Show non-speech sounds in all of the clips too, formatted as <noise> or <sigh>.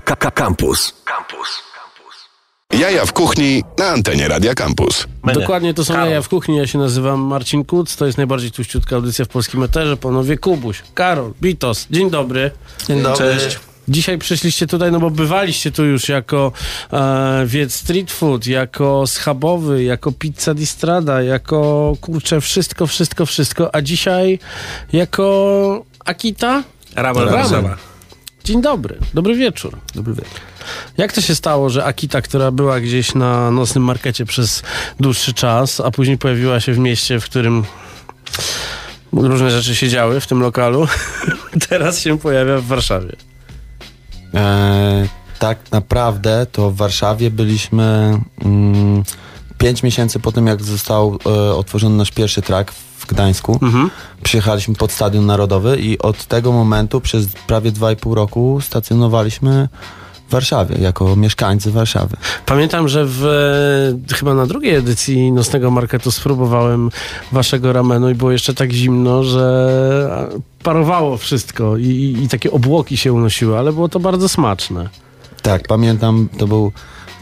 Campus. Campus. Jaja w kuchni na antenie Radia Campus. Dokładnie to są Karol. jaja w kuchni. Ja się nazywam Marcin Kuc. To jest najbardziej tuściutka audycja w polskim eterze. Panowie Kubuś, Karol, Bitos. Dzień dobry. Dzień dobry. Cześć. Dzisiaj przyszliście tutaj, no bo bywaliście tu już jako e, wiec street food, jako schabowy, jako pizza di strada, jako kurczę wszystko, wszystko, wszystko, a dzisiaj jako Akita? Ramen Ramen. Dzień dobry, dobry wieczór. Dobry wieczór. Jak to się stało, że Akita, która była gdzieś na nocnym markecie przez dłuższy czas, a później pojawiła się w mieście, w którym różne rzeczy się działy w tym lokalu, <laughs> teraz się pojawia w Warszawie? E, tak naprawdę to w Warszawie byliśmy mm, 5 miesięcy po tym, jak został e, otworzony nasz pierwszy track w Gdańsku. Mhm. Przyjechaliśmy pod Stadion Narodowy i od tego momentu przez prawie 2,5 roku stacjonowaliśmy w Warszawie, jako mieszkańcy Warszawy. Pamiętam, że w, e, chyba na drugiej edycji Nocnego Marketu spróbowałem waszego ramenu i było jeszcze tak zimno, że parowało wszystko i, i, i takie obłoki się unosiły, ale było to bardzo smaczne. Tak, pamiętam, to był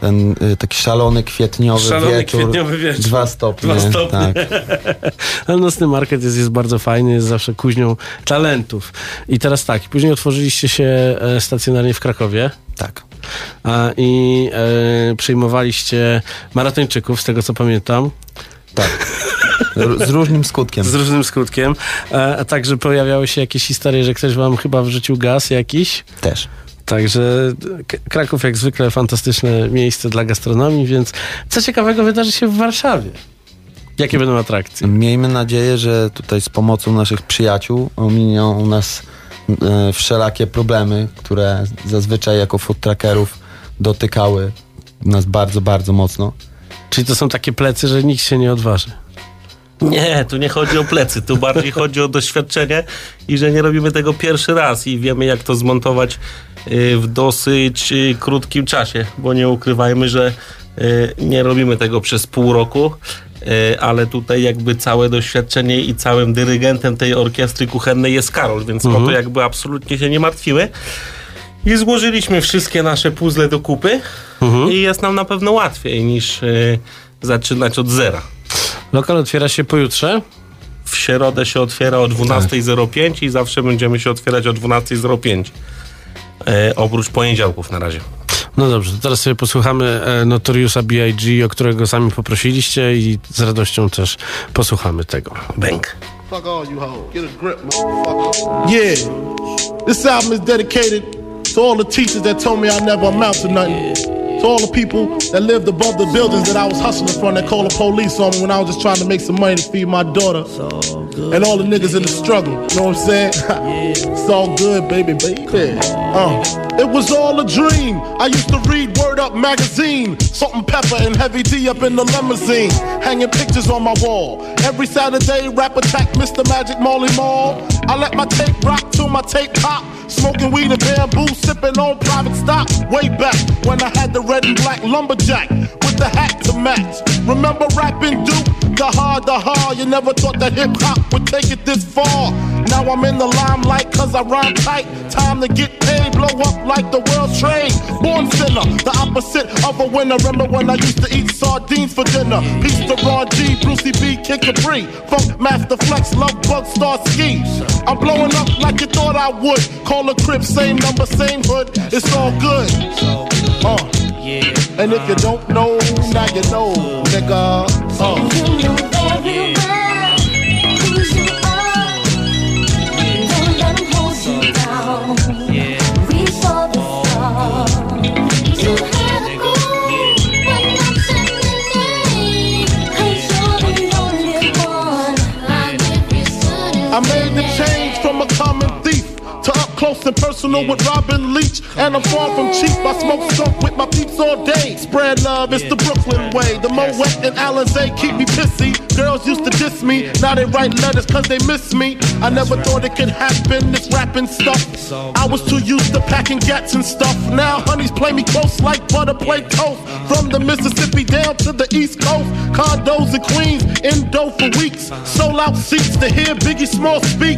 ten y, taki szalony kwietniowy Szalony wieczór. kwietniowy wieczór. Dwa stopnie. Dwa stopnie. Tak. <laughs> Ale Nocny Market jest, jest bardzo fajny, jest zawsze kuźnią talentów. I teraz tak, później otworzyliście się e, stacjonarnie w Krakowie tak. a, i e, przyjmowaliście maratończyków, z tego co pamiętam, Tak. Z różnym skutkiem. z różnym skutkiem. E, a także pojawiały się jakieś historie, że ktoś wam chyba wrzucił gaz jakiś. Też. Także Kraków jak zwykle fantastyczne miejsce dla gastronomii, więc co ciekawego wydarzy się w Warszawie? Jakie będą atrakcje? Miejmy nadzieję, że tutaj z pomocą naszych przyjaciół ominią nas e, wszelakie problemy, które zazwyczaj jako food trackerów dotykały nas bardzo, bardzo mocno. Czyli to są takie plecy, że nikt się nie odważy. Nie, tu nie chodzi o plecy, tu bardziej chodzi o doświadczenie i że nie robimy tego pierwszy raz i wiemy jak to zmontować w dosyć y, krótkim czasie, bo nie ukrywajmy, że y, nie robimy tego przez pół roku, y, ale tutaj jakby całe doświadczenie i całym dyrygentem tej orkiestry kuchennej jest Karol, więc o to jakby absolutnie się nie martwiły. I złożyliśmy wszystkie nasze puzzle do kupy i jest nam na pewno łatwiej niż y, zaczynać od zera. Lokal otwiera się pojutrze. W środę się otwiera o 12.05 i zawsze będziemy się otwierać o 12.05. E, oprócz poniedziałków na razie. No dobrze, to teraz sobie posłuchamy e, Notoriusa B.I.G., o którego sami poprosiliście i z radością też posłuchamy tego. Bęk. Fuck all you hoes. Get a grip, motherfucker. Yeah. This album is dedicated to all the teachers that told me I never amount to nothing. To all the people that lived above the buildings that I was hustling from that called the police on me when I was just trying to make some money to feed my daughter. And all the niggas in the struggle. You know what I'm saying? <laughs> it's all good, baby, baby. Uh. It was all a dream. I used to read Word Up magazine. Salt and pepper and heavy D up in the limousine. Hanging pictures on my wall. Every Saturday, rap attack Mr. Magic Molly Mall. I let my tape rock till my tape pop. Smoking weed and bamboo, sipping on private stock. Way back when I had the red and black lumberjack with the hat to match. Remember rapping Duke? The hard, the hard. You never thought that hip hop would take it this far. Now I'm in the limelight cause I rhyme tight. Time to get paid, blow up like the world's trade. Born sinner, the opposite of a winner. Remember when I used to eat sardines for dinner? Peace to Ron G, Brucey B, Kid Capri. Funk Master Flex, Love Bug, Star Ski. I'm blowing up like you thought I would. Call a crib, same number, same hood. It's all good. Uh. And if you don't know, now you know, nigga. Uh. Close and personal with Robin Leach. And I'm far from cheap. I smoke skunk with my peeps all day. Spread love, it's the Brooklyn way. The Moet and Alizé keep me pissy. Girls used to diss me, now they write letters cause they miss me. I never thought it could happen, this rapping stuff. I was too used to packing gats and stuff. Now honeys play me close like butter play toast. From the Mississippi down to the East Coast. Condos and Queens, in dough for weeks. Sold out seats to hear Biggie Small speak.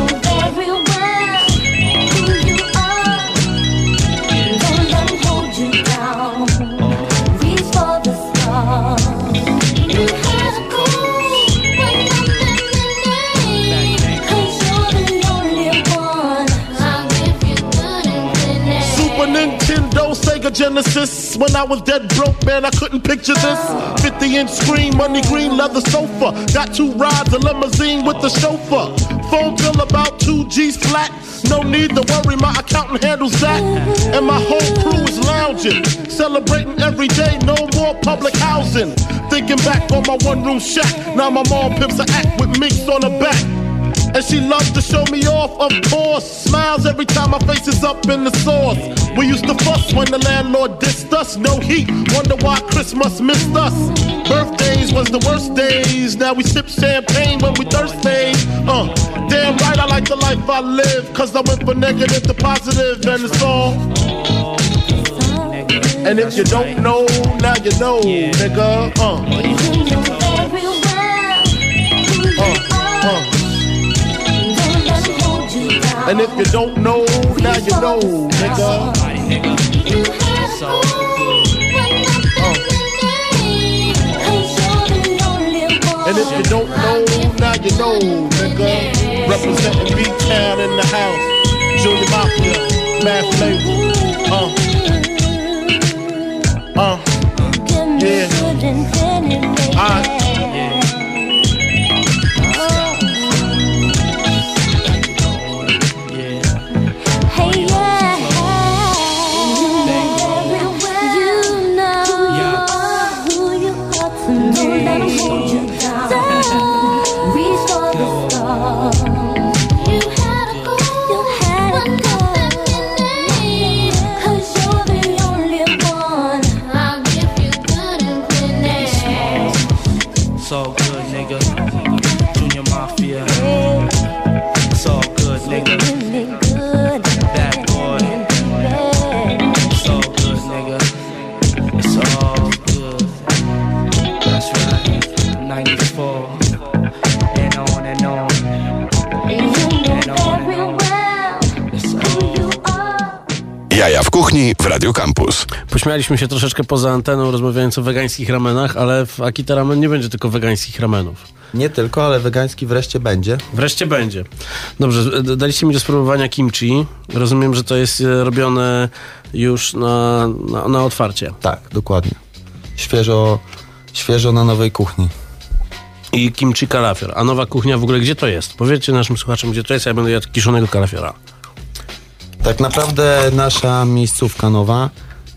Genesis. When I was dead broke, man, I couldn't picture this. 50 inch screen, money green leather sofa. Got two rides, a limousine with the chauffeur. Phone bill about two G's flat. No need to worry, my accountant handles that. And my whole crew is lounging, celebrating every day, no more public housing. Thinking back on my one room shack. Now my mom pimps a act with minks on her back. And she loves to show me off, of course. Smiles every time my face is up in the sauce. We used to fuss when the landlord dissed us. No heat, wonder why Christmas missed us. Birthdays was the worst days. Now we sip champagne when we thirsty. Uh, damn right, I like the life I live. Cause I went from negative to positive, and it's all. And if you don't know, now you know, nigga. Uh, And if you don't know, now you know, nigga. You had a goal, but nothing remained. 'Cause you're the only one. And if you don't know, now you know, nigga. Representing B-Town in the house. Junior Mafia, Mad Flavor. W Radio Campus. Pośmialiśmy się troszeczkę poza anteną, rozmawiając o wegańskich ramenach, ale w Akita Ramen nie będzie tylko wegańskich ramenów. Nie tylko, ale wegański wreszcie będzie. Wreszcie będzie. Dobrze, d- daliście mi do spróbowania kimchi. Rozumiem, że to jest e, robione już na, na, na otwarcie. Tak, dokładnie. Świeżo, świeżo na nowej kuchni. I kimchi kalafior. A nowa kuchnia w ogóle gdzie to jest? Powiedzcie naszym słuchaczom, gdzie to jest, ja będę jadł kiszonego kalafiora. Tak naprawdę nasza miejscówka nowa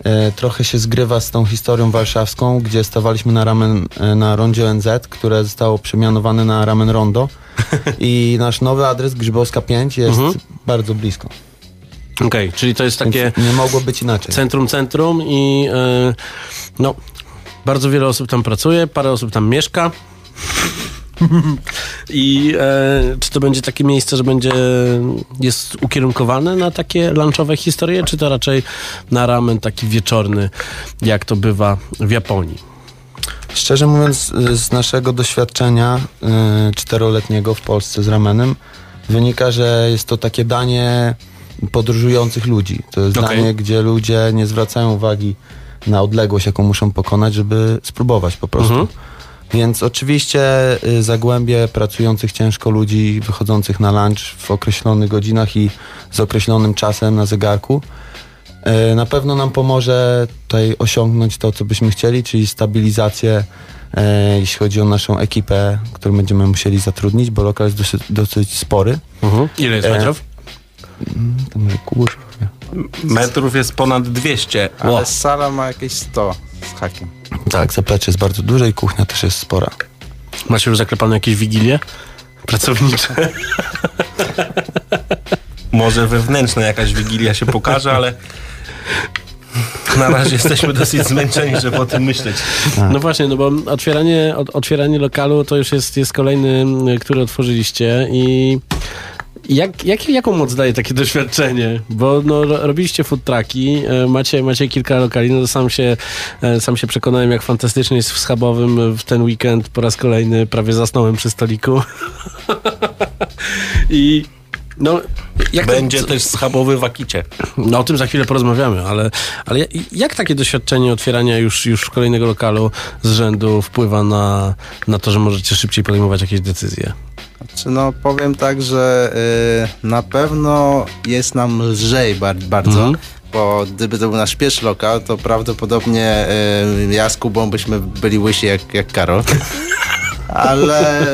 e, trochę się zgrywa z tą historią warszawską, gdzie stawaliśmy na ramen e, na rondzie ONZ, które zostało przemianowane na ramen rondo. <laughs> I nasz nowy adres Grzybowska 5 jest bardzo blisko. Okej, czyli to jest takie Więc nie mogło być inaczej. centrum, centrum i e, no, bardzo wiele osób tam pracuje, parę osób tam mieszka. I e, czy to będzie takie miejsce, że będzie jest ukierunkowane na takie lunchowe historie, czy to raczej na ramen taki wieczorny, jak to bywa w Japonii? Szczerze mówiąc, y, z naszego doświadczenia y, czteroletniego w Polsce z ramenem wynika, że jest to takie danie podróżujących ludzi. To jest Okej. danie, gdzie ludzie nie zwracają uwagi na odległość, jaką muszą pokonać, żeby spróbować po prostu. Mhm. Więc oczywiście y, zagłębie pracujących ciężko ludzi wychodzących na lunch w określonych godzinach i z określonym czasem na zegarku E, Na pewno nam pomoże tutaj osiągnąć to, co byśmy chcieli, czyli stabilizację, e, jeśli chodzi o naszą ekipę, którą będziemy musieli zatrudnić, bo lokal jest dosyć, dosyć spory. Ile jest E, metrów? Może kurwa. Metrów jest ponad 200. Ale sala ma jakieś 100 z hakiem. Tak, zaplecze jest bardzo duże i kuchnia też jest spora. Macie już zaklepane jakieś wigilie pracownicze? <laughs> Może wewnętrzna jakaś wigilia się pokaże, ale na razie jesteśmy dosyć zmęczeni, żeby o tym myśleć. No właśnie, no bo otwieranie, ot- otwieranie lokalu to już jest, jest kolejny, który otworzyliście i Jak, jak, jaką moc daje takie doświadczenie? Bo no, ro- robiliście food trucki, e, macie, macie kilka lokali, no to sam się, e, sam się przekonałem, jak fantastycznie jest w Schabowym w ten weekend po raz kolejny prawie zasnąłem przy stoliku. <laughs> I no, to- Będzie co- też schabowy w Akicie. No o tym za chwilę porozmawiamy, ale, ale ja- jak takie doświadczenie otwierania już, już kolejnego lokalu z rzędu wpływa na, na to, że możecie szybciej podejmować jakieś decyzje? Czy no powiem tak, że y, na pewno jest nam lżej bar- bardzo, Mhm. bo gdyby to był nasz pierwszy lokal, to prawdopodobnie y, ja z Kubą byśmy byli łysi jak, jak Karol. <laughs> Ale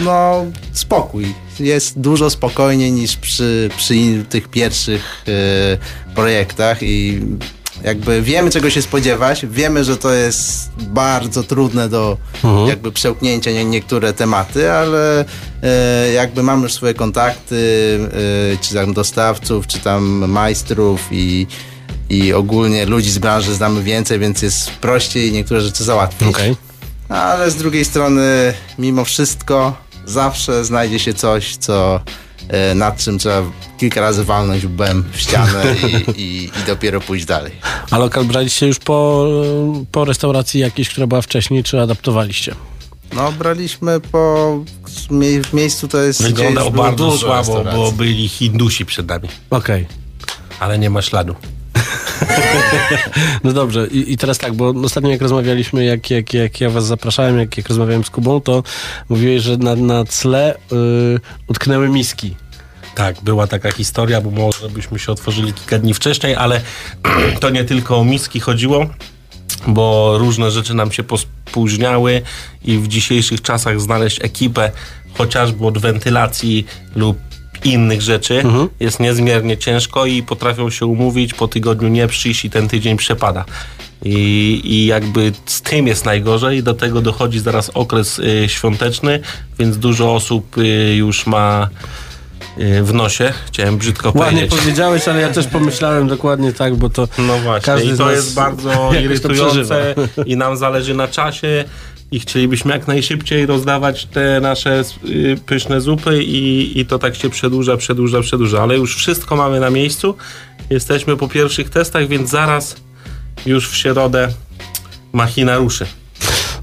no spokój. Jest dużo spokojniej niż przy, przy tych pierwszych y, projektach i jakby wiemy czego się spodziewać, wiemy, że to jest bardzo trudne do jakby przełknięcia nie, niektóre tematy, ale e, jakby mamy już swoje kontakty, e, czy tam dostawców, czy tam majstrów i, i ogólnie ludzi z branży znamy więcej, więc jest prościej niektóre rzeczy załatwić. Okej. Ale z drugiej strony, mimo wszystko, zawsze znajdzie się coś, co nad czym trzeba kilka razy walnąć łbem w ścianę i, i, i dopiero pójść dalej. A lokal braliście już po, po restauracji jakiejś, która była wcześniej, czy adaptowaliście? No, braliśmy po. W mie- w miejscu to jest. gdzie Wyglądał już było bardzo słabo, bo byli Hindusi przed nami. Okej. Ale nie ma śladu. <laughs> No dobrze, I, i teraz tak, bo ostatnio jak rozmawialiśmy, jak, jak, jak ja was zapraszałem, jak, jak rozmawiałem z Kubą, to mówiłeś, że na, na cle y, utknęły miski. Tak, była taka historia, bo może byśmy się otworzyli kilka dni wcześniej, ale <clears throat> to nie tylko o miski chodziło, bo różne rzeczy nam się pospóźniały i w dzisiejszych czasach znaleźć ekipę chociażby od wentylacji lub innych rzeczy jest niezmiernie ciężko i potrafią się umówić, po tygodniu nie przyjść i ten tydzień przepada. I, I jakby z tym jest najgorzej. Do tego dochodzi zaraz okres y, świąteczny, więc dużo osób y, już ma y, w nosie. Chciałem brzydko Ładnie powiedzieć. powiedziałeś, ale ja też pomyślałem dokładnie tak, bo to No właśnie, każdy i to jest bardzo <laughs> irytujące i nam zależy na czasie i chcielibyśmy jak najszybciej rozdawać te nasze y, pyszne zupy i, i to tak się przedłuża, przedłuża, przedłuża, ale już wszystko mamy na miejscu. Jesteśmy po pierwszych testach, więc zaraz już w środę machina ruszy.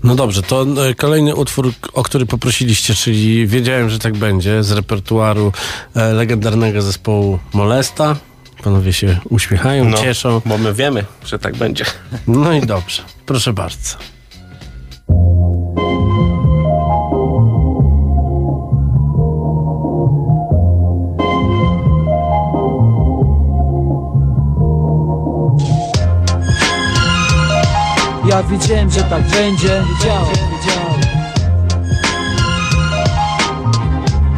No dobrze, to e, kolejny utwór, o który poprosiliście, czyli wiedziałem, że tak będzie, z repertuaru e, legendarnego zespołu Molesta. Panowie się uśmiechają, No, cieszą. bo my wiemy, że tak będzie. No i dobrze, proszę bardzo. Ja wiedziałem, że tak będzie.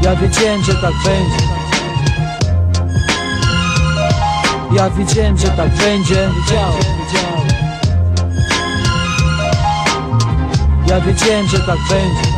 Ja wiedziałem, że tak będzie. Ja wiedziałem, że tak będzie. Ja wiedziałem, że tak będzie.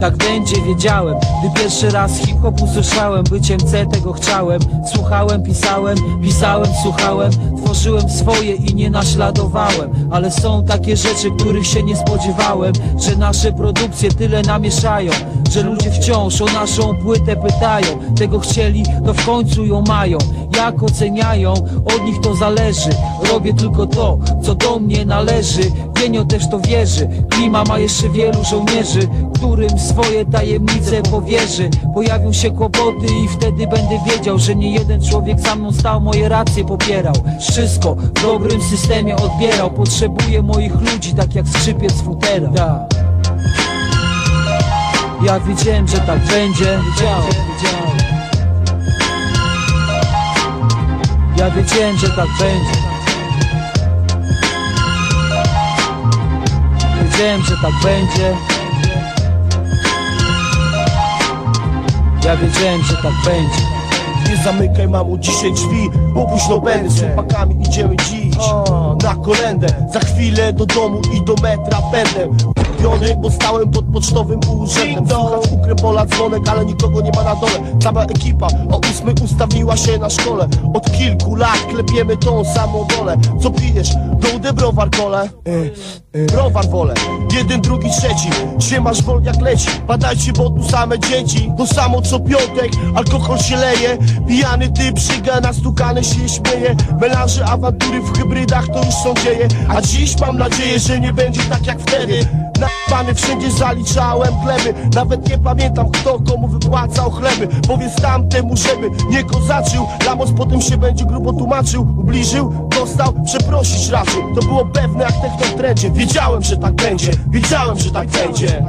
Tak będzie, wiedziałem. Gdy pierwszy raz hip-hop usłyszałem Byciem C tego chciałem. Słuchałem, pisałem, pisałem, słuchałem Tworzyłem swoje i nie naśladowałem. Ale są takie rzeczy, których się nie spodziewałem Że nasze produkcje tyle namieszają Że ludzie wciąż o naszą płytę pytają. Tego chcieli, to w końcu ją mają Jak oceniają, od nich to zależy. Robię tylko to, co do mnie należy. Genio też to wierzy. Klima ma jeszcze wielu żołnierzy Którym swoje tajemnice powierzy. Pojawią się kłopoty i wtedy będę wiedział Że nie jeden człowiek za mną stał, moje racje popierał. Wszystko w dobrym systemie odbierał. Potrzebuję moich ludzi, tak jak skrzypiec futera. Tak. Ja wiedziałem, że tak będzie. Wiedziałem, wiedziałem Ja wiedziałem, że tak będzie. Wiedziałem, że tak będzie. Ja wiedziałem, że tak będzie. Nie zamykaj mamu dzisiaj drzwi, bo późno będę. Z chłopakami idziemy dziś na kolendę Za chwilę do domu i do metra będę Bo stałem pod pocztowym urzędem. Słuchać ukrepola dzwonek, ale nikogo nie ma na dole. Cała ekipa o ósmej ustawiła się na szkole. Od kilku lat klepiemy tą samą wolę. Co pijesz? Gołdę browar kole? Browar wolę. Jeden, drugi, trzeci. Siemasz wol jak leci. Badajcie, bo tu same dzieci. To samo co piątek Alkohol się leje. Pijany typ żyga Nastukany się śmieje. Melanże, awantury w hybrydach To już są dzieje. A dziś mam nadzieję, że nie będzie tak jak wtedy Napany wszędzie zaliczałem gleby Nawet nie pamiętam kto komu wypłacał chleby. Powiedz tamtemu, żeby nie kozaczył. Lamos potem się będzie grubo tłumaczył. Ubliżył, dostał, przeprosić raczył. To było pewne jak techno trendzie. Wiedziałem, że tak będzie, wiedziałem, że tak będzie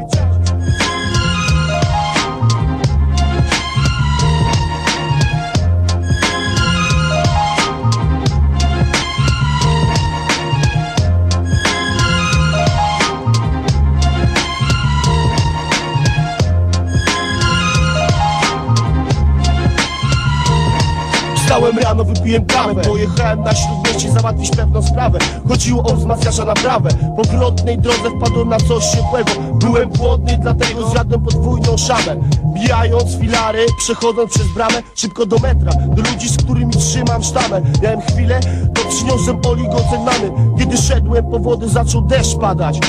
Wstałem rano, wypiłem kawę. Pojechałem na śródmieście załatwić pewną sprawę. Chodziło o wzmacniacza naprawę Po wrotnej drodze wpadłem na coś ciepłego. Byłem głodny, dlatego zjadłem podwójną szamę. Bijając filary, przechodząc przez bramę Szybko do metra, do ludzi, z którymi trzymam sztamę. Miałem chwilę, to przyniosłem oligocennany Kiedy szedłem po wodę, zaczął deszcz padać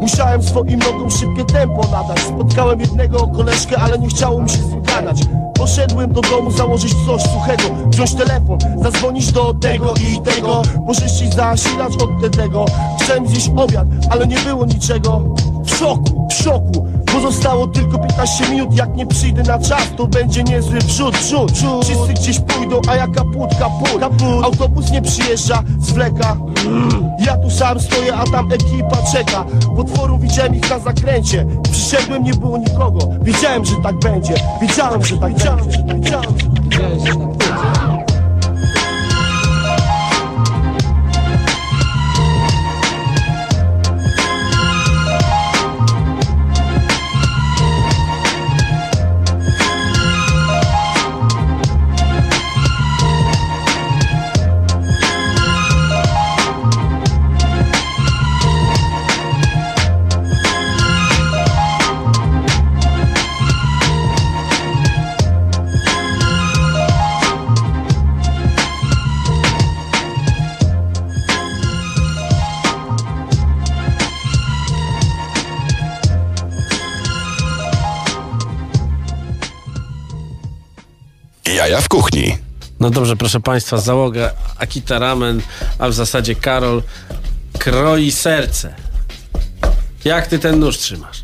Musiałem swoim nogom szybkie tempo nadać. Spotkałem jednego koleżkę, ale nie chciało mi się z nim gadać. Poszedłem do domu założyć coś suchego. Wziąć telefon, zadzwonić do tego i tego. Pożyczyć zasilacz od tego. Chciałem zjeść obiad, ale nie było niczego. W szoku, w szoku Pozostało tylko 15 minut. Jak nie przyjdę na czas, to będzie niezły wrzut, wrzut Wszyscy gdzieś pójdą, a ja kaput, kaput, kaput. Autobus nie przyjeżdża, zwleka Ja tu sam stoję, a tam ekipa czeka. Potworu widziałem ich na zakręcie. Przyszedłem, nie było nikogo. Wiedziałem, że tak będzie. Wiedziałem, że tak będzie. Wiedziałem, że tak będzie Jaja w kuchni. No dobrze, proszę Państwa, załoga Akita Ramen, a w zasadzie Karol kroi serce. Jak ty ten nóż trzymasz?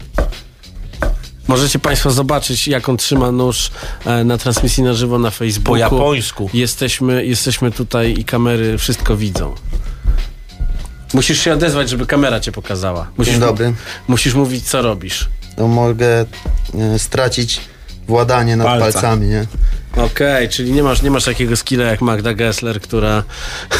Możecie Państwo zobaczyć, jak on trzyma nóż e, na transmisji na żywo na Facebooku. Po japońsku. Jesteśmy, jesteśmy tutaj i kamery wszystko widzą. Musisz się odezwać, żeby kamera cię pokazała. Musisz, Dzień dobry. Musisz mówić, co robisz. No mogę e, stracić władanie nad Palca. palcami, nie? Okej, czyli nie masz, nie masz takiego skilla jak Magda Gessler, która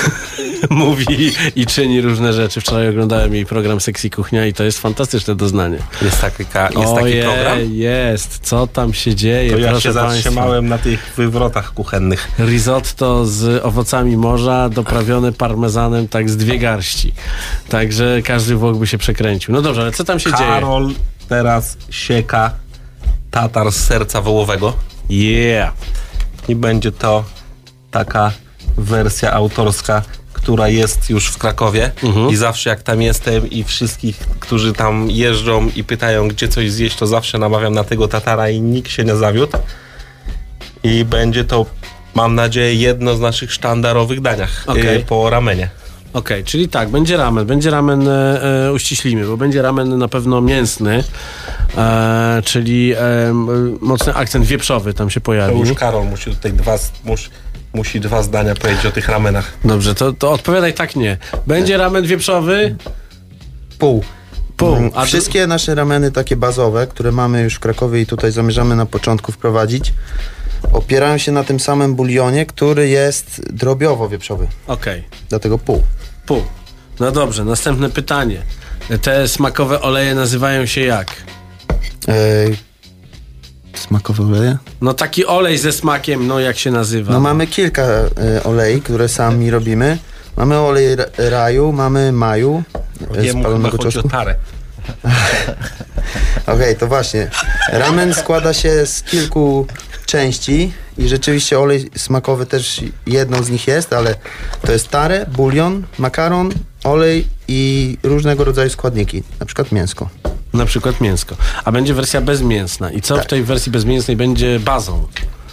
<laughs> mówi i czyni różne rzeczy. Wczoraj oglądałem jej program Sexy Kuchnia i to jest fantastyczne doznanie. Jest taki, ka- jest taki Ojej, program? Jest, co tam się dzieje, To ja się zatrzymałem na tych wywrotach kuchennych. Risotto z owocami morza, doprawione parmezanem tak z dwie garści. Także każdy Włoch by się przekręcił. No dobrze, ale co tam się dzieje? Karol teraz sieka tatar z serca wołowego. Yeah. I będzie to taka wersja autorska, która jest już w Krakowie. Mhm. I zawsze jak tam jestem i wszystkich, którzy tam jeżdżą i pytają, gdzie coś zjeść, to zawsze namawiam na tego tatara i nikt się nie zawiódł. I będzie to, mam nadzieję, jedno z naszych sztandarowych daniach y, po ramenie. Okej, czyli tak, będzie ramen. Będzie ramen, e, e, uściślimy, bo będzie ramen na pewno mięsny, e, czyli e, mocny akcent wieprzowy tam się To pojawi. już Karol musi tutaj dwa, musi, musi dwa zdania powiedzieć o tych ramenach. Dobrze, to, to odpowiadaj tak nie. Będzie ramen wieprzowy? Pół. Pół. Mm, A Wszystkie nasze rameny takie bazowe, które mamy już w Krakowie i tutaj zamierzamy na początku wprowadzić, opierają się na tym samym bulionie, który jest drobiowo wieprzowy. Okej, Dlatego pół. Pół. No dobrze, następne pytanie. Te smakowe oleje nazywają się jak? E, smakowe oleje? No taki olej ze smakiem, no jak się nazywa? No mamy kilka e, olei, które sami robimy. Mamy olej ra- raju, mamy maju, e, Jemu chyba spalonego chodzi o czosnku. tarę. <laughs> Okej, to właśnie. Ramen składa się z kilku części i rzeczywiście olej smakowy też jedną z nich jest, ale to jest tare, bulion, makaron, olej i różnego rodzaju składniki, na przykład mięsko. Na przykład mięsko. A będzie wersja bezmięsna. I co w tej wersji bezmięsnej będzie bazą?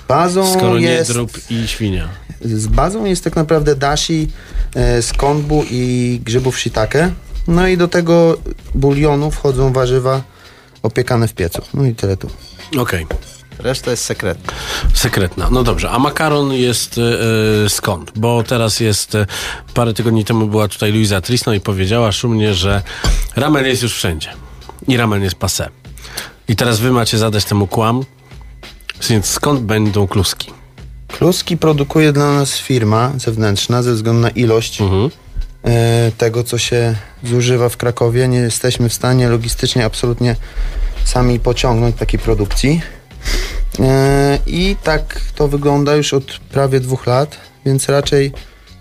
Bazą Skoro nie jest... drób i świnia. Z bazą jest tak naprawdę dashi e, z konbu i grzybów shiitake. No i do tego bulionu wchodzą warzywa opiekane w piecu. No i tyle tu. Okej. Reszta jest sekretna. Sekretna. No dobrze, a makaron jest e, skąd? Bo teraz jest, e, parę tygodni temu była tutaj Luisa Trisno i powiedziała szumnie, że ramen jest już wszędzie. I ramen jest passé. I teraz wy macie zadać temu kłam, więc skąd będą kluski? Kluski produkuje dla nas firma zewnętrzna ze względu na ilość Mhm. e, tego, co się zużywa w Krakowie. Nie jesteśmy w stanie logistycznie absolutnie sami pociągnąć takiej produkcji. E, I tak to wygląda już od prawie dwóch lat, więc raczej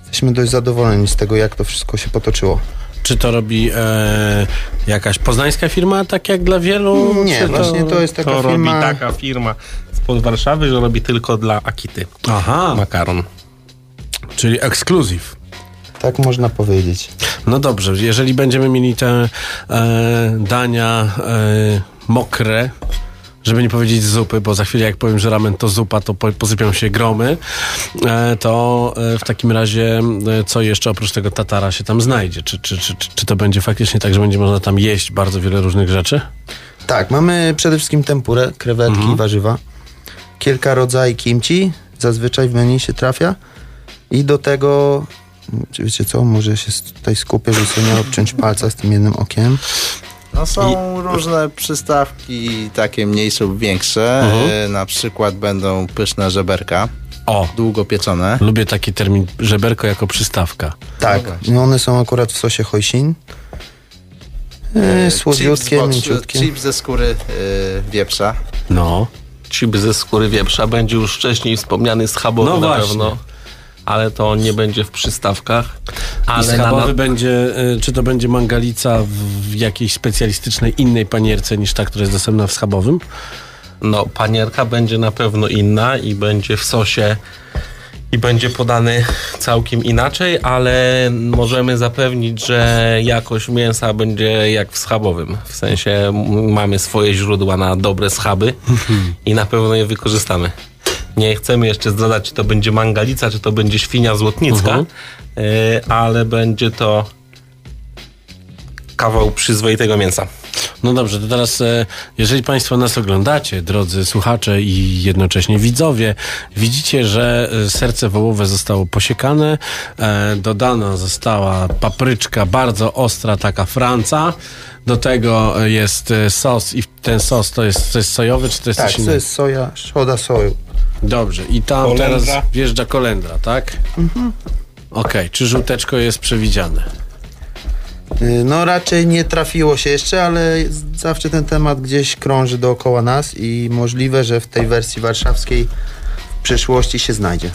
jesteśmy dość zadowoleni z tego, jak to wszystko się potoczyło. Czy to robi e, jakaś poznańska firma, tak jak dla wielu? Nie, czy właśnie to jest taka to firma... robi taka firma spod Warszawy, że robi tylko dla Akity Aha, makaron. czyli ekskluzyw. Tak można powiedzieć. No dobrze, jeżeli będziemy mieli te e, dania e, mokre, żeby nie powiedzieć zupy, bo za chwilę jak powiem, że ramen to zupa, to po, posypią się gromy, e, to e, w takim razie e, co jeszcze oprócz tego tatara się tam znajdzie? Czy, czy, czy, czy, to będzie faktycznie tak, że będzie można tam jeść bardzo wiele różnych rzeczy? Tak, mamy przede wszystkim tempurę, krewetki, Mhm. warzywa. Kilka rodzajów kimchi, zazwyczaj w menu się trafia. I do tego, czy wiecie co, może się tutaj skupię, żeby sobie nie obciąć palca z tym jednym okiem. No są różne przystawki, takie mniejsze lub większe. Mhm. E, Na przykład będą pyszne żeberka, O, długo pieczone. lubię taki termin żeberko jako przystawka. Tak, no one są akurat w sosie hoisin. E, słodziutkie, Chips, mięciutkie. chips ze skóry e, wieprza. No. Chip ze skóry wieprza będzie już wcześniej wspomniany schabowy No na właśnie. pewno. Ale to nie będzie w przystawkach. Ale na, schabowy na, będzie, y, czy to będzie mangalica w jakiejś specjalistycznej innej panierce niż ta, która jest dostępna w schabowym? no, panierka będzie na pewno inna i będzie w sosie i będzie podany całkiem inaczej, ale możemy zapewnić, że jakość mięsa będzie jak w schabowym. W sensie mamy swoje źródła na dobre schaby <laughs> i na pewno je wykorzystamy. Nie chcemy jeszcze zdradzać, czy to będzie mangalica, czy to będzie świnia złotnicka, Mhm. y, ale będzie to kawał przyzwoitego mięsa. No dobrze, to teraz, e, jeżeli Państwo nas oglądacie, drodzy słuchacze i jednocześnie widzowie, widzicie, że e, serce wołowe zostało posiekane, e, dodana została papryczka bardzo ostra, taka franca, do tego e, jest e, sos i ten sos to jest, to jest sojowy, czy to jest Tak, coś to innego? jest soja, szoda soju. Dobrze, i tam Kolendra. teraz wjeżdża kolendra, tak? Okej, czy żółteczko jest przewidziane? Y, No raczej nie trafiło się jeszcze, ale zawsze ten temat gdzieś krąży dookoła nas i możliwe, że w tej wersji warszawskiej w przyszłości się znajdzie.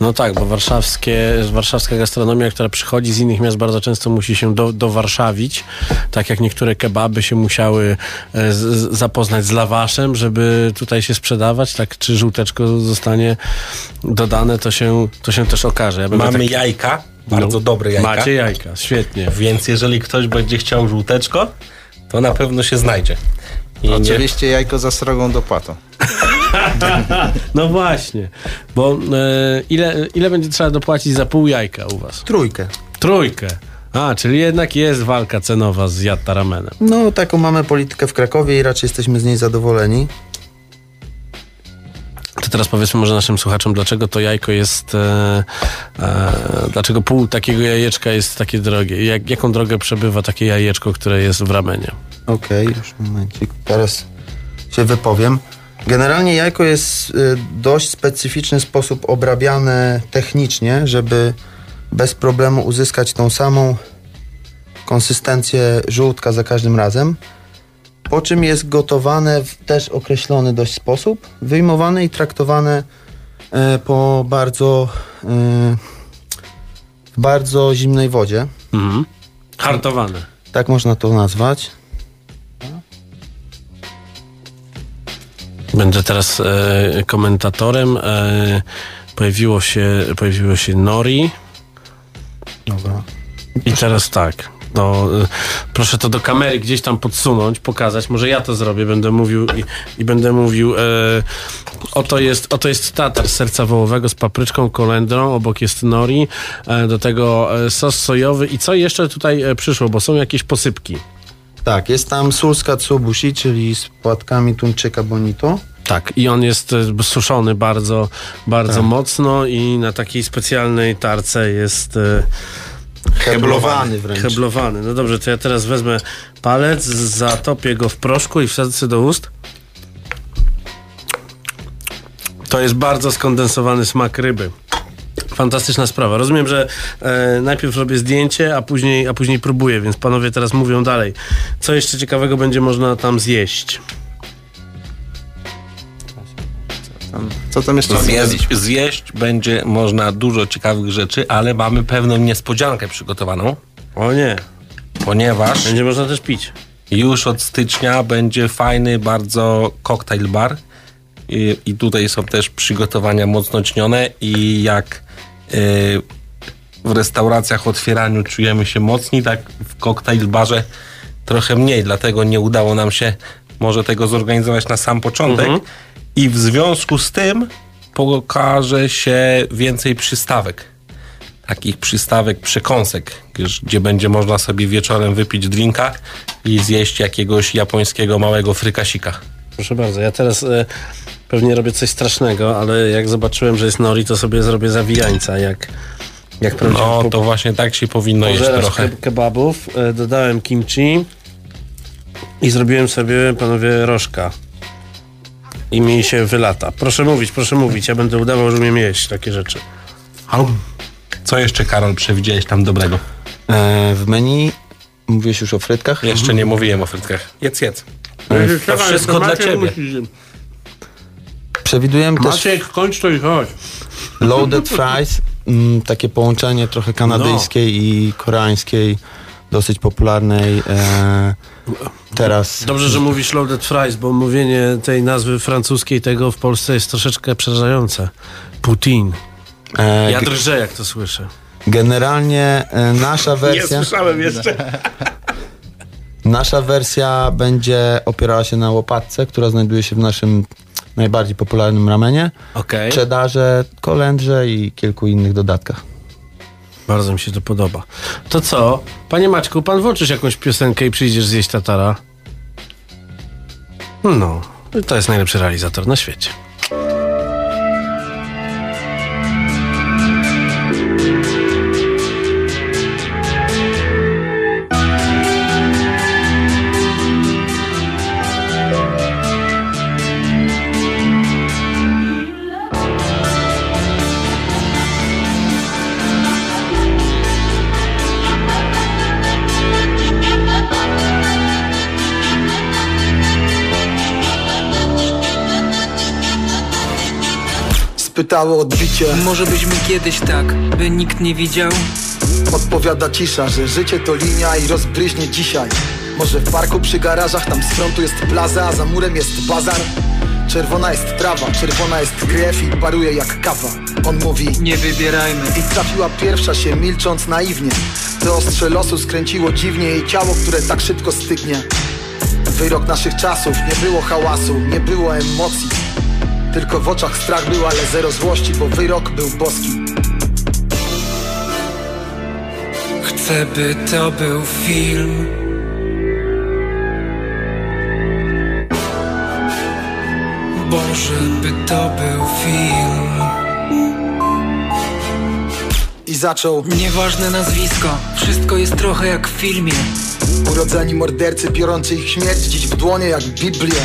No tak, bo warszawskie, warszawska gastronomia, która przychodzi z innych miast, bardzo często musi się do, dowarszawić. Tak jak niektóre kebaby się musiały e, z, z- zapoznać z lawaszem, żeby tutaj się sprzedawać. Tak, czy żółteczko zostanie dodane, to się, to się też okaże. Ja Mamy tak- jajka, bardzo No. dobre jajka. Macie jajka, świetnie. Więc jeżeli ktoś będzie chciał żółteczko, to na pewno się znajdzie. I nie, Oczywiście jajko za srogą dopłatą. <laughs> No właśnie, bo e, ile, ile będzie trzeba dopłacić za pół jajka u was? Trójkę. Trójkę. A, czyli jednak jest walka cenowa z Jattaramenem. No taką mamy politykę w Krakowie i raczej jesteśmy z niej zadowoleni. To teraz powiedzmy może naszym słuchaczom, dlaczego to jajko jest, e, e, dlaczego pół takiego jajeczka jest takie drogie. Jak, jaką drogę przebywa takie jajeczko, które jest w ramenie? Okej, już momencik. Teraz się wypowiem. Generalnie jajko jest y, dość specyficzny sposób obrabiane technicznie, żeby bez problemu uzyskać tą samą konsystencję żółtka za każdym razem. Po czym jest gotowane w też określony dość sposób, wyjmowane i traktowane e, po bardzo, w bardzo zimnej wodzie. Mhm. Hartowane. Tak można to nazwać. Będę teraz e, komentatorem. E, pojawiło, się, pojawiło się Nori. Dobra. I teraz tak. No, e, proszę to do kamery gdzieś tam podsunąć, pokazać. Może ja to zrobię, będę mówił i, i będę mówił. E, oto, jest, oto jest tatar serca wołowego z papryczką, kolendrą, obok jest nori, e, do tego e, sos sojowy. I co jeszcze tutaj e, przyszło, bo są jakieś posypki. Tak, jest tam sól z katsuobushi, czyli z płatkami tuńczyka bonito. Tak, i on jest e, suszony bardzo, bardzo Tak. mocno i na takiej specjalnej tarce jest e, Heblowany wręcz. heblowany. No dobrze, to ja teraz wezmę palec, zatopię go w proszku i wsadzę do ust. To jest bardzo skondensowany smak ryby. Fantastyczna sprawa. Rozumiem, że e, najpierw robię zdjęcie, a później, a później próbuję, więc panowie teraz mówią dalej. Co jeszcze ciekawego będzie można tam zjeść? Co tam jeszcze Zjeść, zjeść będzie można dużo ciekawych rzeczy, ale mamy pewną niespodziankę przygotowaną, O nie, ponieważ będzie można też pić. już od stycznia będzie fajny bardzo koktajl bar i, i tutaj są też przygotowania mocno ćnione i jak w restauracjach otwieraniu czujemy się mocni, tak w koktajl barze trochę mniej, dlatego nie udało nam się może tego zorganizować na sam początek. I w związku z tym pokaże się więcej przystawek. Takich przystawek, przekąsek, gdzie- będzie można sobie wieczorem wypić drinka i zjeść jakiegoś japońskiego małego frykasika. Proszę bardzo, ja teraz e, pewnie robię coś strasznego, ale jak zobaczyłem, że jest nori, to sobie zrobię zawijańca, jak, jak prawdziwy No to właśnie tak się powinno jeść trochę. ke- kebabów. E, dodałem kimchi i zrobiłem sobie, panowie, rożka. I mi się wylata. Proszę mówić, proszę mówić, ja będę udawał, że umiem jeść takie rzeczy. Co jeszcze, Karol, przewidziałeś tam dobrego? E, w menu mówiłeś już o frytkach? Jeszcze nie mówiłem o frytkach. Jedz, jedz. To wszystko dla ciebie. Przewidujemy też Maciek, kończ to i chodź. loaded fries, mm, takie połączenie trochę kanadyjskiej i koreańskiej, dosyć popularnej e, teraz. Dobrze, że mówisz loaded fries, bo mówienie tej nazwy francuskiej tego w Polsce jest troszeczkę przerażające. Putin. E, Ja drżę, jak to słyszę. generalnie e, nasza wersja, słyszałem jeszcze. nasza wersja będzie opierała się na łopatce, która znajduje się w naszym najbardziej popularnym ramenie, Okej. cheddarze, kolendrze i kilku innych dodatkach. Bardzo mi się to podoba. To co? Panie Maćku, pan włączysz jakąś piosenkę i przyjdziesz zjeść tatara? No, to jest najlepszy realizator na świecie. Spytało odbicie. Może byśmy kiedyś tak, by nikt nie widział? Odpowiada cisza, że życie to linia i rozbryźnie dzisiaj. Może w parku przy garażach, tam z frontu jest plaza, a za murem jest bazar? Czerwona jest trawa, czerwona jest krew i paruje jak kawa. On mówi Nie wybierajmy. I trafiła pierwsza się milcząc naiwnie. To ostrze losu skręciło dziwnie jej ciało, które tak szybko stygnie. Wyrok naszych czasów, nie było hałasu, nie było emocji Tylko w oczach strach był, ale zero złości, bo wyrok był boski. Chcę, by to był film. Boże, by to był film. I zaczął. Nieważne nazwisko, wszystko jest trochę jak w filmie. Urodzeni mordercy biorący ich śmierć dziś w dłonie jak Biblię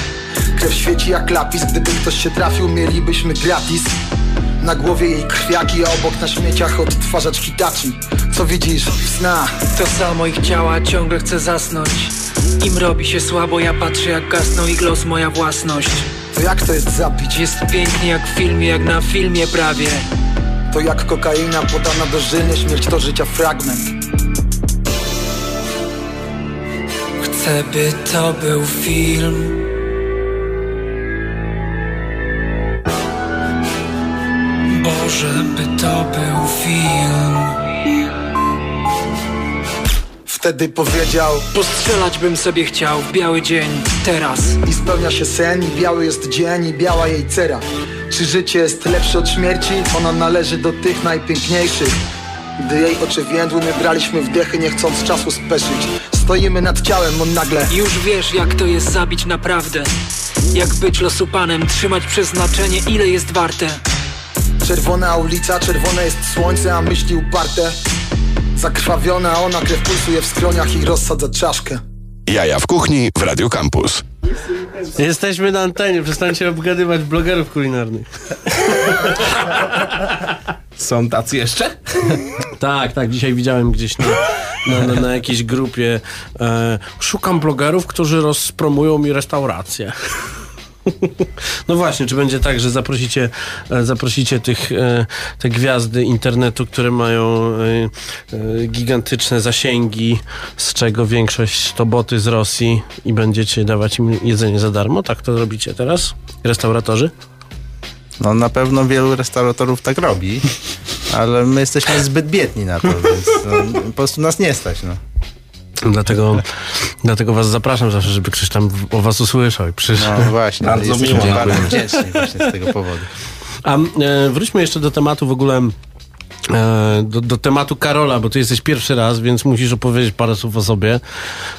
Krew świeci jak lapis, gdyby ktoś się trafił mielibyśmy gratis. Na głowie jej krwiaki, a obok na śmieciach odtwarzacz Hitachi. Co widzisz? Sna. To samo ich ciała ciągle chce zasnąć. Im robi się słabo, ja patrzę jak gasną i los moja własność. To jak to jest zabić? Jest pięknie jak w filmie, jak na filmie prawie. To jak kokaina podana dożylnie, śmierć to życia fragment. Chcę, by to był film Może by to był film. Wtedy powiedział Postrzelać bym sobie chciał w biały dzień, teraz. I spełnia się sen i biały jest dzień i biała jej cera. Czy życie jest lepsze od śmierci? Ona należy do tych najpiękniejszych. Gdy jej oczy więdły, my braliśmy wdechy, nie chcąc czasu speszyć. Stoimy nad ciałem, on nagle Już wiesz jak to jest zabić naprawdę. Jak być losu panem, trzymać przeznaczenie ile jest warte Czerwona ulica, czerwone jest słońce, a myśli uparte Zakrwawiona ona, krew pulsuje w skroniach i rozsadza czaszkę Jaja w kuchni w Radio Campus. Jesteśmy na antenie, przestańcie obgadywać blogerów kulinarnych. <laughs> Są tacy jeszcze? Tak, tak, dzisiaj widziałem gdzieś na, na, na, na jakiejś grupie. E, szukam blogerów, którzy rozpromują mi restaurację. <laughs> No właśnie, czy będzie tak, że zaprosicie, e, zaprosicie tych, e, te gwiazdy internetu, które mają e, gigantyczne zasięgi, z czego większość to boty z Rosji i będziecie dawać im jedzenie za darmo? Tak to robicie teraz? Restauratorzy? No na pewno wielu restauratorów tak robi, <laughs> ale my jesteśmy zbyt biedni na to, więc no, po prostu nas nie stać. No. Dlatego, dlatego was zapraszam zawsze, żeby ktoś tam o was usłyszał i przyszedł. No właśnie, Bardzo miło. bardzo wdzięczni właśnie z tego powodu. A e, wróćmy jeszcze do tematu w ogóle. E, do, do tematu Karola, bo ty jesteś pierwszy raz, więc musisz opowiedzieć parę słów o sobie.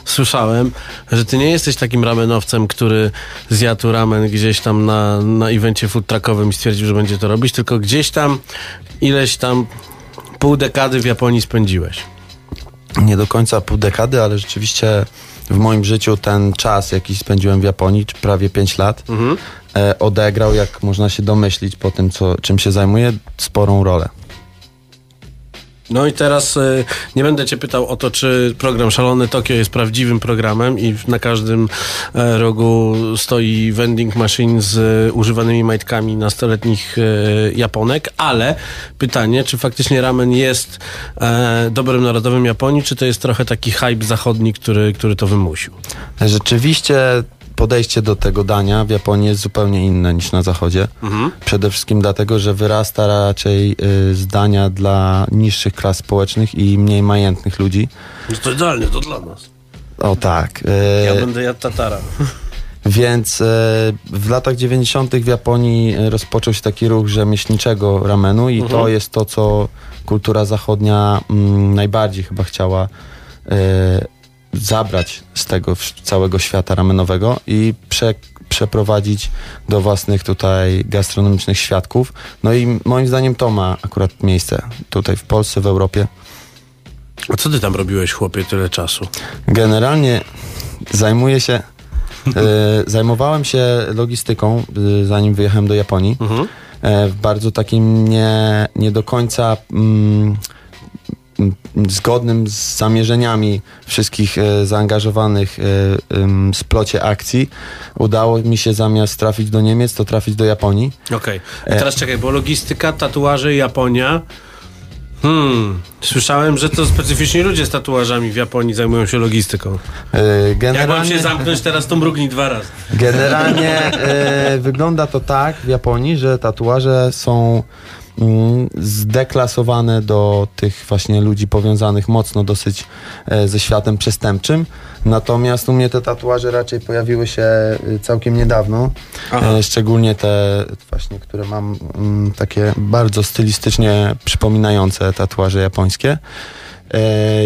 Słyszałem, że ty nie jesteś takim ramenowcem, który zjadł ramen gdzieś tam na, na evencie food truckowym i stwierdził, że będzie to robić, tylko gdzieś tam ileś tam pół dekady w Japonii spędziłeś. Nie do końca pół dekady, ale rzeczywiście w moim życiu ten czas, jaki spędziłem w Japonii, czy prawie 5 lat, e, odegrał, jak można się domyślić po tym, co, czym się zajmuję, sporą rolę. No i teraz y, nie będę cię pytał o to, czy program Szalony Tokio jest prawdziwym programem i na każdym e, rogu stoi vending machine z e, używanymi majtkami nastoletnich e, Japonek, ale pytanie, czy faktycznie ramen jest e, narodowym Japonii, czy to jest trochę taki hype zachodni, który, który to wymusił? Rzeczywiście podejście do tego dania w Japonii jest zupełnie inne niż na zachodzie. Przede wszystkim dlatego, że wyrasta raczej y, z dania dla niższych klas społecznych i mniej majętnych ludzi. No to idealnie, to dla nas. O tak. Ja y, będę jadł tatara. <laughs> Więc e, w latach 90. w Japonii rozpoczął się taki ruch rzemieślniczego ramenu i Mhm. to jest to, co kultura zachodnia mm, najbardziej chyba chciała e, zabrać z tego całego świata ramenowego i prze, przeprowadzić do własnych tutaj gastronomicznych świadków. No i moim zdaniem to ma akurat miejsce tutaj w Polsce, w Europie. A co ty tam robiłeś, chłopie, tyle czasu? Generalnie zajmuję się. <laughs> E, zajmowałem się logistyką, e, zanim wyjechałem do Japonii. E, w bardzo takim nie, nie do końca mm, zgodnym z zamierzeniami wszystkich e, zaangażowanych e, em, splocie akcji. Udało mi się zamiast trafić do Niemiec, to trafić do Japonii. Okej. A Teraz czekaj, bo logistyka, tatuaże, Japonia. Hmm. Słyszałem, że to specyficzni ludzie z tatuażami w Japonii zajmują się logistyką. E, Jak mam generalnie- się zamknąć teraz, to mrugnij dwa razy. Generalnie e, wygląda to tak w Japonii, że tatuaże są zdeklasowane do tych właśnie ludzi powiązanych mocno dosyć e, ze światem przestępczym. Natomiast u mnie te tatuaże raczej pojawiły się e, całkiem niedawno. Aha. E, szczególnie te właśnie, które mam mm, takie bardzo stylistycznie przypominające tatuaże japońskie.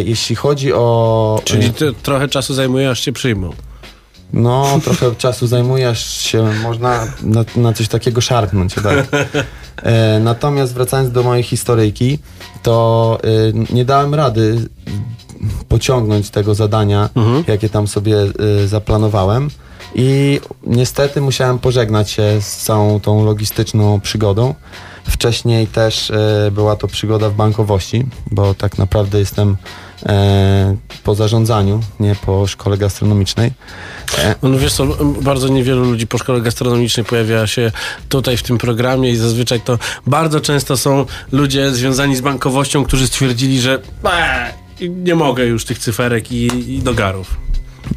Jeśli chodzi o... Czyli ty, trochę czasu zajmuje, aż cię przyjmą. No, trochę czasu zajmuje, aż się można na, na coś takiego szarpnąć. Tak. E, natomiast wracając do mojej historyjki, to e, nie dałem rady pociągnąć tego zadania, jakie tam sobie e, zaplanowałem. I niestety musiałem pożegnać się z całą tą logistyczną przygodą. Wcześniej też e, była to przygoda w bankowości, bo tak naprawdę jestem po zarządzaniu, nie po szkole gastronomicznej. E, No wiesz co, bardzo niewielu ludzi po szkole gastronomicznej pojawia się tutaj w tym programie i zazwyczaj to bardzo często są ludzie związani z bankowością, którzy stwierdzili, że "Eee, nie mogę już tych cyferek i, i dogarów.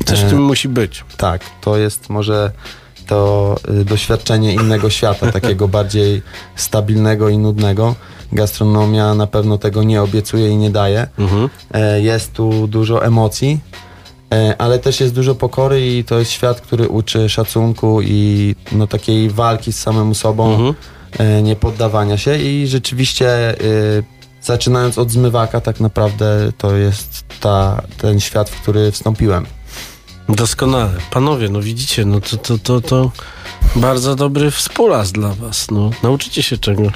Coś w E, tym musi być. Tak, to jest może to y, doświadczenie innego świata, takiego <laughs> bardziej stabilnego i nudnego. Gastronomia na pewno tego nie obiecuje i nie daje. E, Jest tu dużo emocji, e, ale też jest dużo pokory i to jest świat, który uczy szacunku i no, takiej walki z samym sobą, e, nie poddawania się i rzeczywiście y, zaczynając od zmywaka tak naprawdę to jest ta, ten świat, w który wstąpiłem. Doskonale. Panowie, no widzicie, no to, to, to, to bardzo dobry współlas dla was. No, nauczycie się czegoś.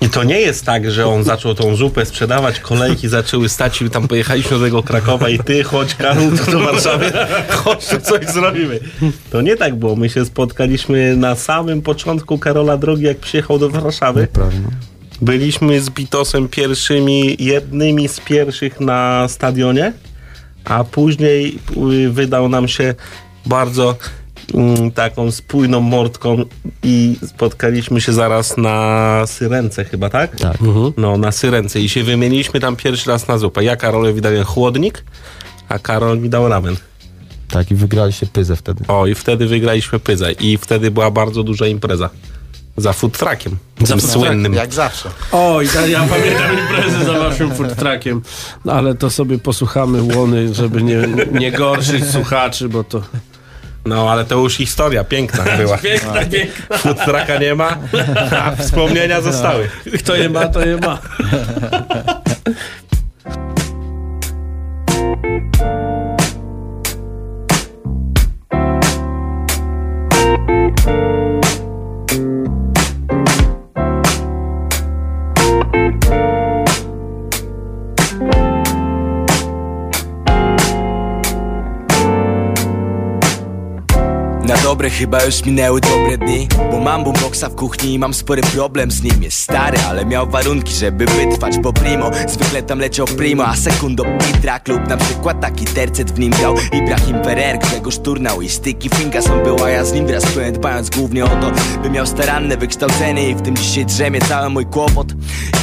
I to nie jest tak, że on zaczął tą zupę sprzedawać, kolejki zaczęły stać i tam pojechaliśmy do tego Krakowa i ty chodź Karol do Warszawy, chodź coś zrobimy. To nie tak było. My się spotkaliśmy na samym początku Karola drogi, jak przyjechał do Warszawy. Prawda. Byliśmy z Bitosem pierwszymi, jednymi z pierwszych na stadionie, a później y, wydał nam się bardzo mm, taką spójną mordką i spotkaliśmy się zaraz na Syrence chyba, tak? Tak. No, na Syrence i się wymieniliśmy tam pierwszy raz na zupę. Ja Karolowi dałem chłodnik, a Karol mi dał ramen. Tak, i wygraliście pyzę wtedy. O, i wtedy wygraliśmy pyzę i wtedy była bardzo duża impreza. Za food truckiem. Za tym słynnym. Jak zawsze. O, i ta, ja pamiętam imprezę za waszym food truckiem. No, ale to sobie posłuchamy łony, żeby nie, nie gorszyć słuchaczy, bo to... No, ale to już historia piękna <laughs> była. Piękna, piękna. Food trucka nie ma, a wspomnienia zostały. Kto je ma, to je ma. Chyba już minęły dobre dni Bo mam boomboxa w kuchni i mam spory problem z nim. Jest stary, ale miał warunki, żeby wytrwać po primo. Zwykle tam leciał primo, a sekundo pitrak Lub na przykład taki tercet w nim grał. Ibrahim Ferrer, Grzegorz Turnał i Sticky Fingers On był, a ja z nim wraz pełen dbając głównie o to By miał staranne wykształcenie i w tym dzisiaj drzemie cały mój kłopot.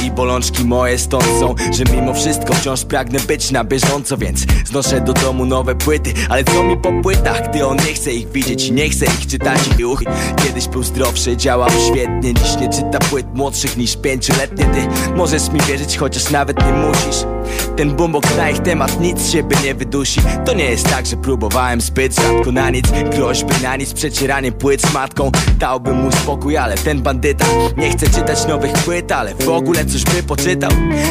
I bolączki moje stąd są, że mimo wszystko wciąż pragnę być na bieżąco Więc znoszę do domu nowe płyty, ale co mi po płytach, gdy on nie chce ich widzieć i nie chce ich czytać i uch Kiedyś był zdrowszy, działał świetnie. Dziś nie czyta płyt młodszych niż pięcioletnie. Ty możesz mi wierzyć, chociaż nawet nie musisz Ten boombox na ich temat nic z siebie nie wydusi. To nie jest tak, że próbowałem zbyt rzadko na nic. Groźby na nic, przecieranie płyt z matką Dałbym mu spokój, ale ten bandyta Nie chce czytać nowych płyt, ale w ogóle coś by poczytał.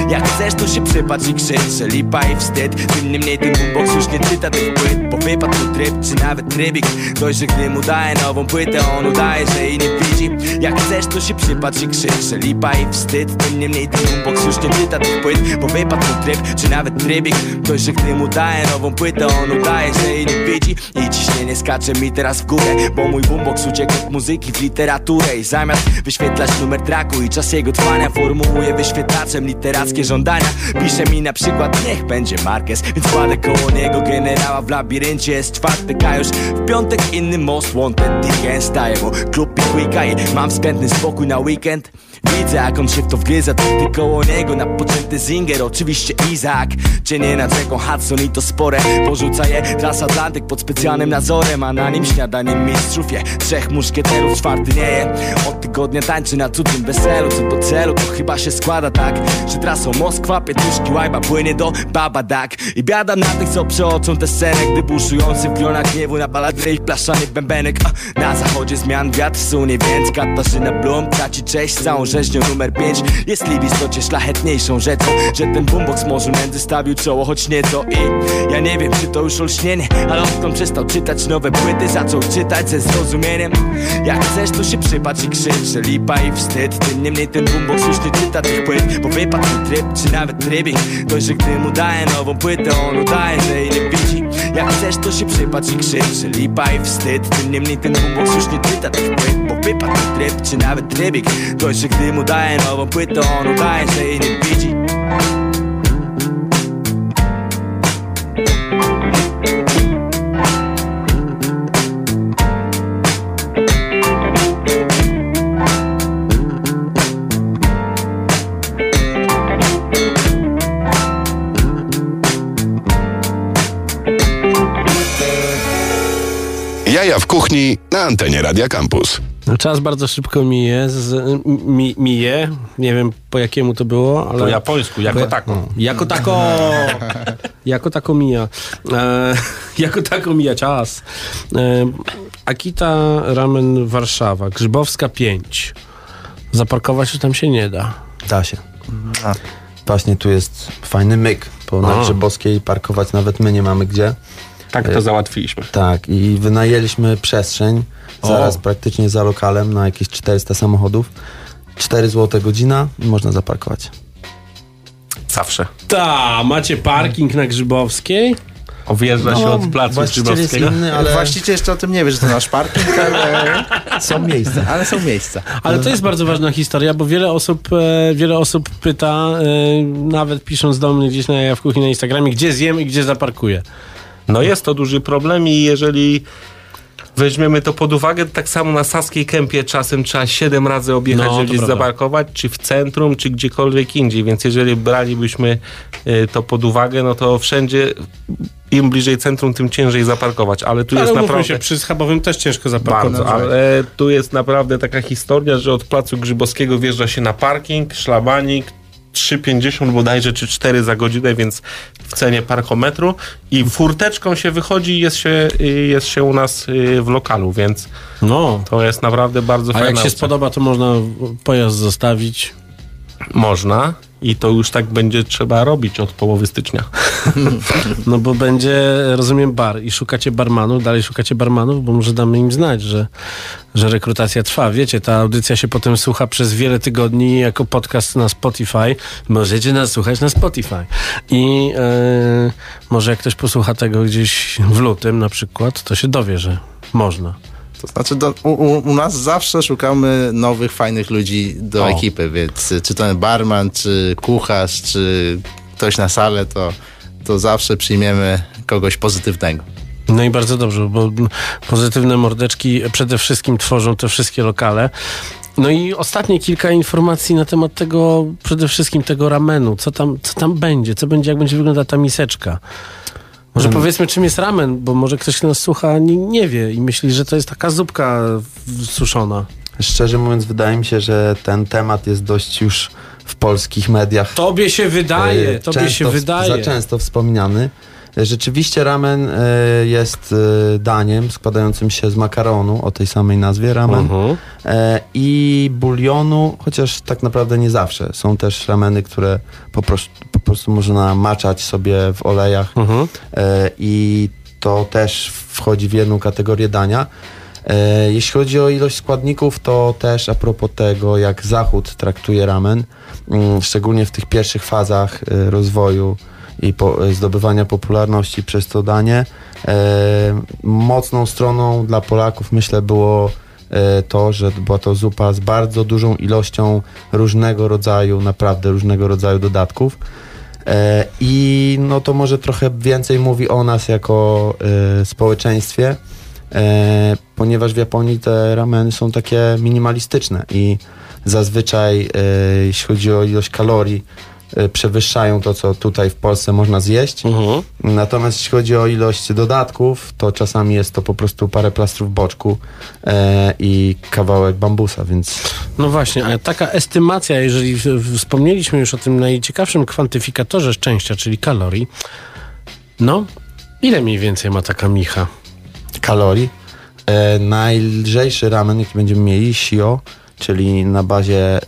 Jak chcesz, to się przypatrz i krzycz, że lipa i wstyd. Tym niemniej ten boombox już nie czyta tych płyt Bo wypadł tryb, czy nawet trybik. Dość, że gdy mu daje nową płytę, on udaje, że jej nie widzi. Jak chcesz, to się przypatrz i krzycz, że lipa i wstyd. Tym niemniej ten boombox już nie czyta tych płyt Bo wypadł mu tryb, czy nawet trybik. Dość, że gdy mu daje nową płytę, on udaje, że jej nie widzi. I ciśnienie skacze mi teraz w górę Bo mój boombox uciekł od muzyki w literaturę. I zamiast wyświetlać numer traku i czas jego trwania Formułuje wyświetlaczem literackie żądania. Pisze mi na przykład, niech będzie Marquez Więc kładę koło niego generała w labiryncie. Jest czwartek, a już w piątek inny most wanted Dickens staje mu klub I mam względny spokój na weekend Widzę jak on się w to wgryza Ty koło niego napoczęty Zinger. Oczywiście Izak Cienie nad rzeką Hudson i to spore. Porzuca je transatlantyk pod specjalnym nadzorem A na nim śniadanie mistrzów je Trzech muszkieterów, czwarty nie je. Od tygodnia tańczy na cudzym weselu. Co do celu to chyba się składa tak Że trasą Moskwa, Pietruszki, Łajba Płynie do Babadak I biada na tych co przeoczą tę scenę Gdy buszujący w glonach gniewu na baladry ich blaszany bębenek. Na zachodzie zmian wiatr sunie więc Katarzyna Blum traci cześć całą rzeźnią numer 5 Jest w istocie szlachetniejszą rzeczą Że ten boombox może między stawił czoło choć nieco. I ja nie wiem czy to już olśnienie Ale odkąd przestał czytać nowe płyty Zaczął czytać ze zrozumieniem. Jak chcesz to się przypatrz i krzycz Że lipa i wstyd. Tym niemniej ten boombox już nie czyta tych płyt Bo wypadł tryb czy nawet trybik że gdy mu daje nową płytę On udaje, że jej nie widzi Jak chcesz to się przypatrz i krzycz lipa i wstyd Tym niemniej ten boombox już nie czyta tych płyt Bo wypadł tryb czy nawet Dość, że gdy mu daje nową płytę On udaje, że jej nie widzi W kuchni na antenie Radia Campus. No, Czas bardzo szybko mije, z, mi, mije. Nie wiem po jakiemu to było, ale... Po japońsku, jako Po- tako. No. Jako tako! <laughs> jako tako mija. E, <laughs> jako tako mija czas. E, Akita Ramen Warszawa, Grzybowska 5. Zaparkować się tam się nie da. Da się. Właśnie tu jest fajny myk, bo na A. Grzybowskiej parkować nawet my nie mamy gdzie. Tak to załatwiliśmy. Tak, i wynajęliśmy przestrzeń O. zaraz praktycznie za lokalem na jakieś 400 samochodów. 4 zł godzina i można zaparkować. Zawsze. Ta, macie parking na Grzybowskiej? Odjeżdża się od placu Grzybowskiego. inny, ale Właściciel jeszcze o tym nie wie, że to nasz parking, ale <laughs> są miejsca. ale są miejsca. Ale to jest bardzo ważna historia, bo wiele osób, e, wiele osób pyta, e, nawet pisząc do mnie gdzieś na ja w kuchni na Instagramie, gdzie zjem i gdzie zaparkuję. No jest to duży problem i jeżeli weźmiemy to pod uwagę, tak samo na Saskiej Kępie czasem trzeba 7 razy objechać, No, żeby gdzieś prawda. zaparkować, czy w centrum, czy gdziekolwiek indziej, więc jeżeli bralibyśmy y, to pod uwagę, no to wszędzie im bliżej centrum, tym ciężej zaparkować, ale tu Ale jest naprawdę... się, przy schabowym też ciężko zaparkować. Bardzo, ale tu jest naprawdę taka historia, że od placu Grzybowskiego wjeżdża się na parking, szlabanik, 3,50 bodajże, czy 4 za godzinę, więc w cenie parkometru i furteczką się wychodzi i jest się, y, jest się u nas y, w lokalu, więc No. to jest naprawdę bardzo A fajna jak się opcja. spodoba, to można pojazd zostawić. Można i to już tak będzie trzeba robić od połowy stycznia. <laughs> No bo będzie, rozumiem, bar i szukacie barmanów, dalej szukacie barmanów, bo może damy im znać, że, że rekrutacja trwa. Wiecie, ta audycja się potem słucha przez wiele tygodni jako podcast na Spotify. Możecie nas słuchać na Spotify. I e, może jak ktoś posłucha tego gdzieś w lutym na przykład, to się dowie, że można. To znaczy, do, u, u, nas zawsze szukamy nowych, fajnych ludzi do O. ekipy, więc y, czy to barman, czy kucharz, czy ktoś na salę, to, to zawsze przyjmiemy kogoś pozytywnego. No i bardzo dobrze, bo pozytywne mordeczki przede wszystkim tworzą te wszystkie lokale. No i ostatnie kilka informacji na temat tego, przede wszystkim tego ramenu. Co tam, co tam będzie? Co będzie, jak będzie wyglądała ta miseczka? Może powiedzmy, czym jest ramen, bo może ktoś nas słucha, nie, nie wie i myśli, że to jest taka zupka suszona. Szczerze mówiąc, wydaje mi się, że ten temat jest dość już w polskich mediach. Tobie się wydaje, e, tobie się wydaje. Za często wspominany. Rzeczywiście ramen e, jest e, daniem składającym się z makaronu o tej samej nazwie ramen e, i bulionu, chociaż tak naprawdę nie zawsze. Są też rameny, które po prostu, po prostu można maczać sobie w olejach e, i to też wchodzi w jedną kategorię dania. Jeśli chodzi o ilość składników, to też a propos tego, jak Zachód traktuje ramen, mm, szczególnie w tych pierwszych fazach rozwoju i po, zdobywania popularności przez to danie, e, mocną stroną dla Polaków myślę było e, to, że była to zupa z bardzo dużą ilością różnego rodzaju, naprawdę różnego rodzaju dodatków. E, I no to może trochę więcej mówi o nas jako społeczeństwie, ponieważ w Japonii te rameny są takie minimalistyczne i zazwyczaj, jeśli chodzi o ilość kalorii, przewyższają to, co tutaj w Polsce można zjeść. Mhm. Natomiast jeśli chodzi o ilość dodatków, to czasami jest to po prostu parę plastrów boczku e, i kawałek bambusa, więc No właśnie, a taka estymacja, jeżeli wspomnieliśmy już o tym najciekawszym kwantyfikatorze szczęścia, czyli kalorii, no, ile mniej więcej ma taka micha? kalorii. E, najlżejszy ramen, jaki będziemy mieli, shio, czyli na bazie e,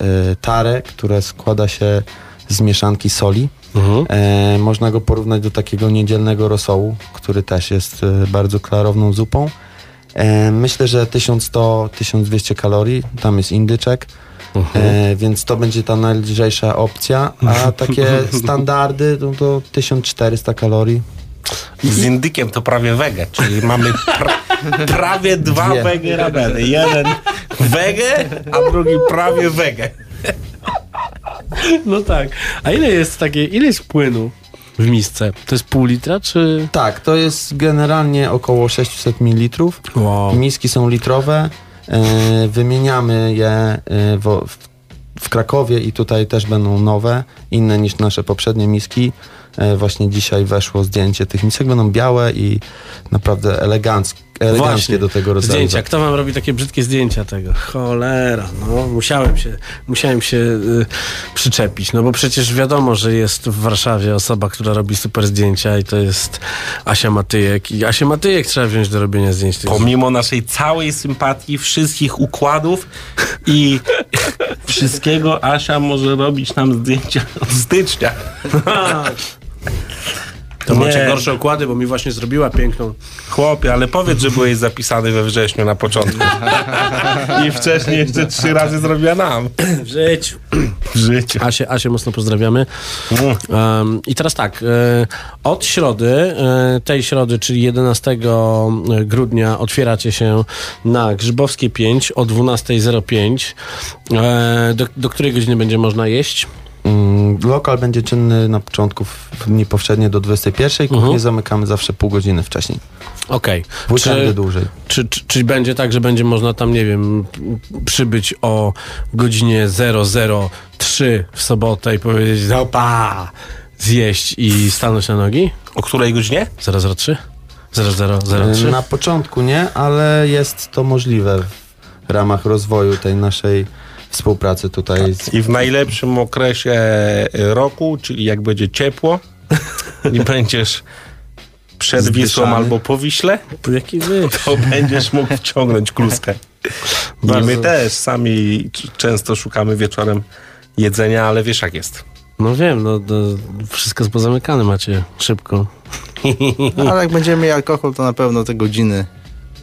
tare, które składa się z mieszanki soli. Mhm. E, można go porównać do takiego niedzielnego rosołu, który też jest e, bardzo klarowną zupą. E, myślę, że 1100-1200 kalorii, tam jest indyczek. E, więc to będzie ta najlżejsza opcja, a takie <laughs> standardy no to 1400 kalorii. Z indykiem to prawie wege, czyli mamy pra- <laughs> prawie dwa Dwie. wege rameny. Jeden wege, a drugi prawie wege. <laughs> No tak. A ile jest takie, ile jest płynu w misce? To jest pół litra, czy... Tak, to jest generalnie około 600 ml. Wow. Miski są litrowe. e, Wymieniamy je e, w- w Krakowie i tutaj też będą nowe, inne niż nasze poprzednie miski. E, Właśnie dzisiaj weszło zdjęcie tych misek, będą białe i naprawdę eleganckie, eleganckie Właśnie. do tego rodzaju. Zdjęcia. Kto wam robi takie brzydkie zdjęcia tego? Cholera, no musiałem się, musiałem się y, przyczepić, no bo przecież wiadomo, że jest w Warszawie osoba, która robi super zdjęcia i to jest Asia Matyjek i Asię Matyjek trzeba wziąć do robienia zdjęć. Pomimo naszej całej sympatii, wszystkich układów i <laughs> wszystkiego, Asia może robić nam zdjęcia od stycznia. To Nie. macie gorsze układy, bo mi właśnie zrobiła piękną. Chłopie, ale powiedz, że byłeś zapisany we wrześniu na początku. <laughs> I wcześniej jeszcze trzy razy zrobiła nam. W życiu. <clears throat> W życiu. Asię, Asię mocno pozdrawiamy. Um, I teraz tak, e, od środy, e, tej środy, czyli 11 grudnia otwieracie się na Grzybowskiej 5 o 12.05. E, do, do której godziny będzie można jeść? Lokal będzie czynny na początku w dni powszednie do 21, kuchnię Mhm. zamykamy zawsze pół godziny wcześniej. Okej. W weekendy dłużej. Czy, czy, czy będzie tak, że będzie można tam, nie wiem, przybyć o godzinie 003 w sobotę i powiedzieć, opa, zjeść i stanąć na nogi? O której godzinie? 003? 0003? Na początku nie, ale jest to możliwe w ramach rozwoju tej naszej współpracy tutaj. Z... I w najlepszym okresie e, roku, czyli jak będzie ciepło <laughs> i będziesz przed Zdyszany. Wisłą albo po Wiśle, Jaki wy? to będziesz mógł wciągnąć kluskę. I my też sami często szukamy wieczorem jedzenia, ale wiesz jak jest. No wiem, no to wszystko jest pozamykane macie szybko. No, <laughs> ale jak będziemy mieli alkohol, to na pewno te godziny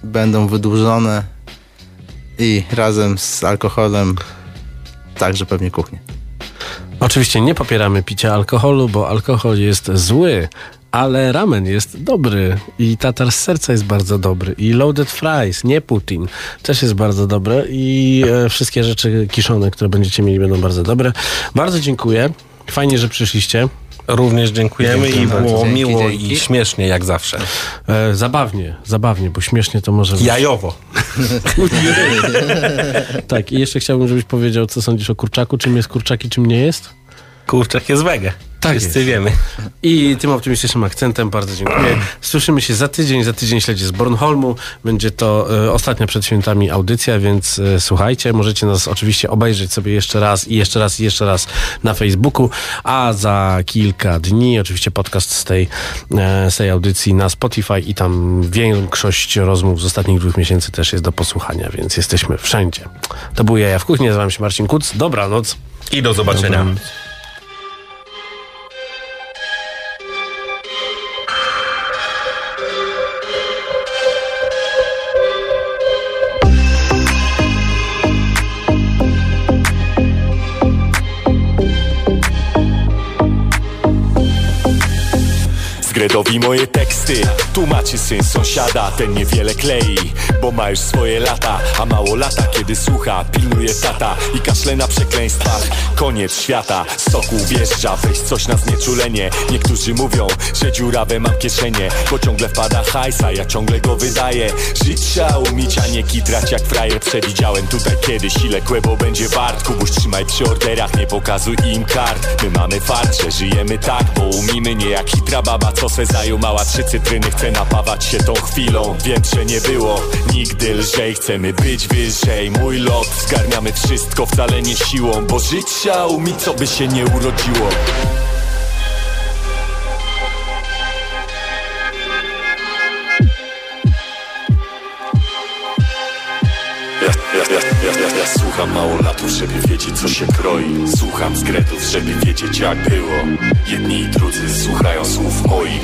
będą wydłużone i razem z alkoholem także pewnie kuchnię. Oczywiście nie popieramy picia alkoholu, bo alkohol jest zły, ale ramen jest dobry i tatar z serca jest bardzo dobry i loaded fries, nie Putin, też jest bardzo dobre i e, wszystkie rzeczy kiszone, które będziecie mieli będą bardzo dobre. Bardzo dziękuję. Fajnie, że przyszliście. Również dziękujemy Dziękuję i było Dzięki, miło dzięki. i śmiesznie jak zawsze. E, zabawnie, zabawnie, bo śmiesznie to może być. Jajowo. <laughs> tak, i jeszcze chciałbym, żebyś powiedział, co sądzisz o kurczaku, czym jest kurczak i czym nie jest? Kurczak jest wege. Tak Wszyscy jest. wiemy. I tym optymistycznym akcentem bardzo dziękuję. Słyszymy się za tydzień. Za tydzień śledzi z Bornholmu. Będzie to e, ostatnia przed świętami audycja, więc e, słuchajcie. Możecie nas oczywiście obejrzeć sobie jeszcze raz i jeszcze raz i jeszcze raz na Facebooku. A za kilka dni oczywiście podcast z tej, e, z tej audycji na Spotify i tam większość rozmów z ostatnich dwóch miesięcy też jest do posłuchania, więc jesteśmy wszędzie. To był Jaja w Kuchni. Nazywam się Marcin Kuc. Dobranoc. I do zobaczenia. Dobranoc. Zgredowi moje teksty Tłumaczy syn sąsiada Ten niewiele klei Bo ma już swoje lata A mało lata kiedy słucha Pilnuje tata I kaszle na przekleństwach. Koniec świata Soku wjeżdża Weź coś na znieczulenie. Niektórzy mówią Że dziurawe mam kieszenie Bo ciągle wpada hajsa Ja ciągle go wydaję. Żyć trzeba umieć A nie kitrać jak frajer. Przewidziałem tutaj kiedyś Ile kłebo będzie wart. Kubuś trzymaj przy orderach Nie pokazuj im kart. My mamy fart, że żyjemy tak Bo umimy nie jak hitra baba Co se zajumała trzy cytryny Chce napawać się tą chwilą. Wiem, że nie było nigdy lżej. Chcemy być wyżej. Mój lot. Zgarniamy wszystko wcale nie siłą Bo trzeba umieć co by się nie urodziło. Słucham mało latów, żeby wiedzieć co się kroi. Słucham zgredów, żeby wiedzieć jak było Jedni i drudzy słuchają słów moich.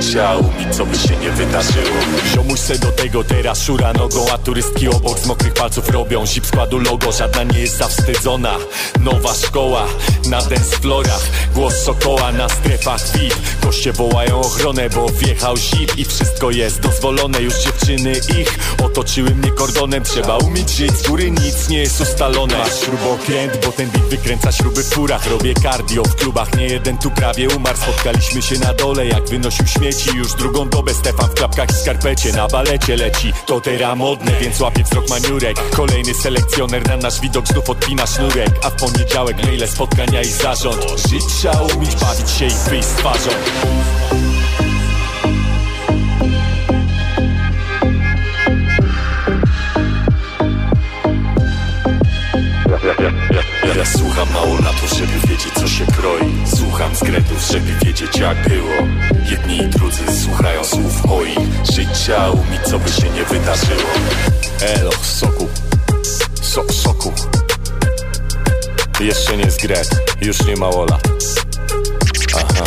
Trzeba umieć, co by się nie wydarzyło. Ziomuś se do tego teraz szura nogą A turystki obok z mokrych palców robią. Zip składu logo, żadna nie jest zawstydzona. Nowa szkoła na dance florach Głos sokoła na strefach fit Goście wołają ochronę, bo wjechał zip I wszystko jest dozwolone, już dziewczyny ich Otoczyły mnie kordonem, trzeba umieć żyć Z góry nic nie jest ustalone. Masz śrubokręt, bo ten beat wykręca śruby w furach. Robię cardio w klubach, nie jeden tu prawie umarł. Spotkaliśmy się na dole jak wynosił śmieci. Już drugą dobę Stefan w klapkach i skarpecie Na balecie leci, to teraz modne Więc łapie wzrok maniurek. Kolejny selekcjoner na nasz widok znów odpina sznurek. A w poniedziałek maile, spotkania i zarząd. Żyć trzeba umieć, bawić się i wyjść z twarzą Ja słucham mało na to, żeby wiedzieć co się kroi. Słucham zgrętów, żeby wiedzieć jak było. Jedni i drudzy słuchają słów moich. Trzeba umieć, co by się nie wydarzyło. Elo, soku. So, Soku. Jeszcze nie zgret, już nie mało lat Aha.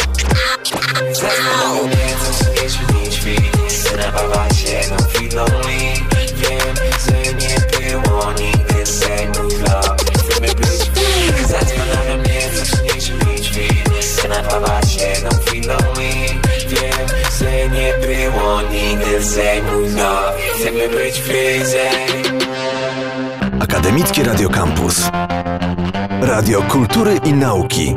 Co się nie Nabawa się no chwilą i mną dla Chcemy być free, Akademickie Radio Campus. Radio Kultury i Nauki.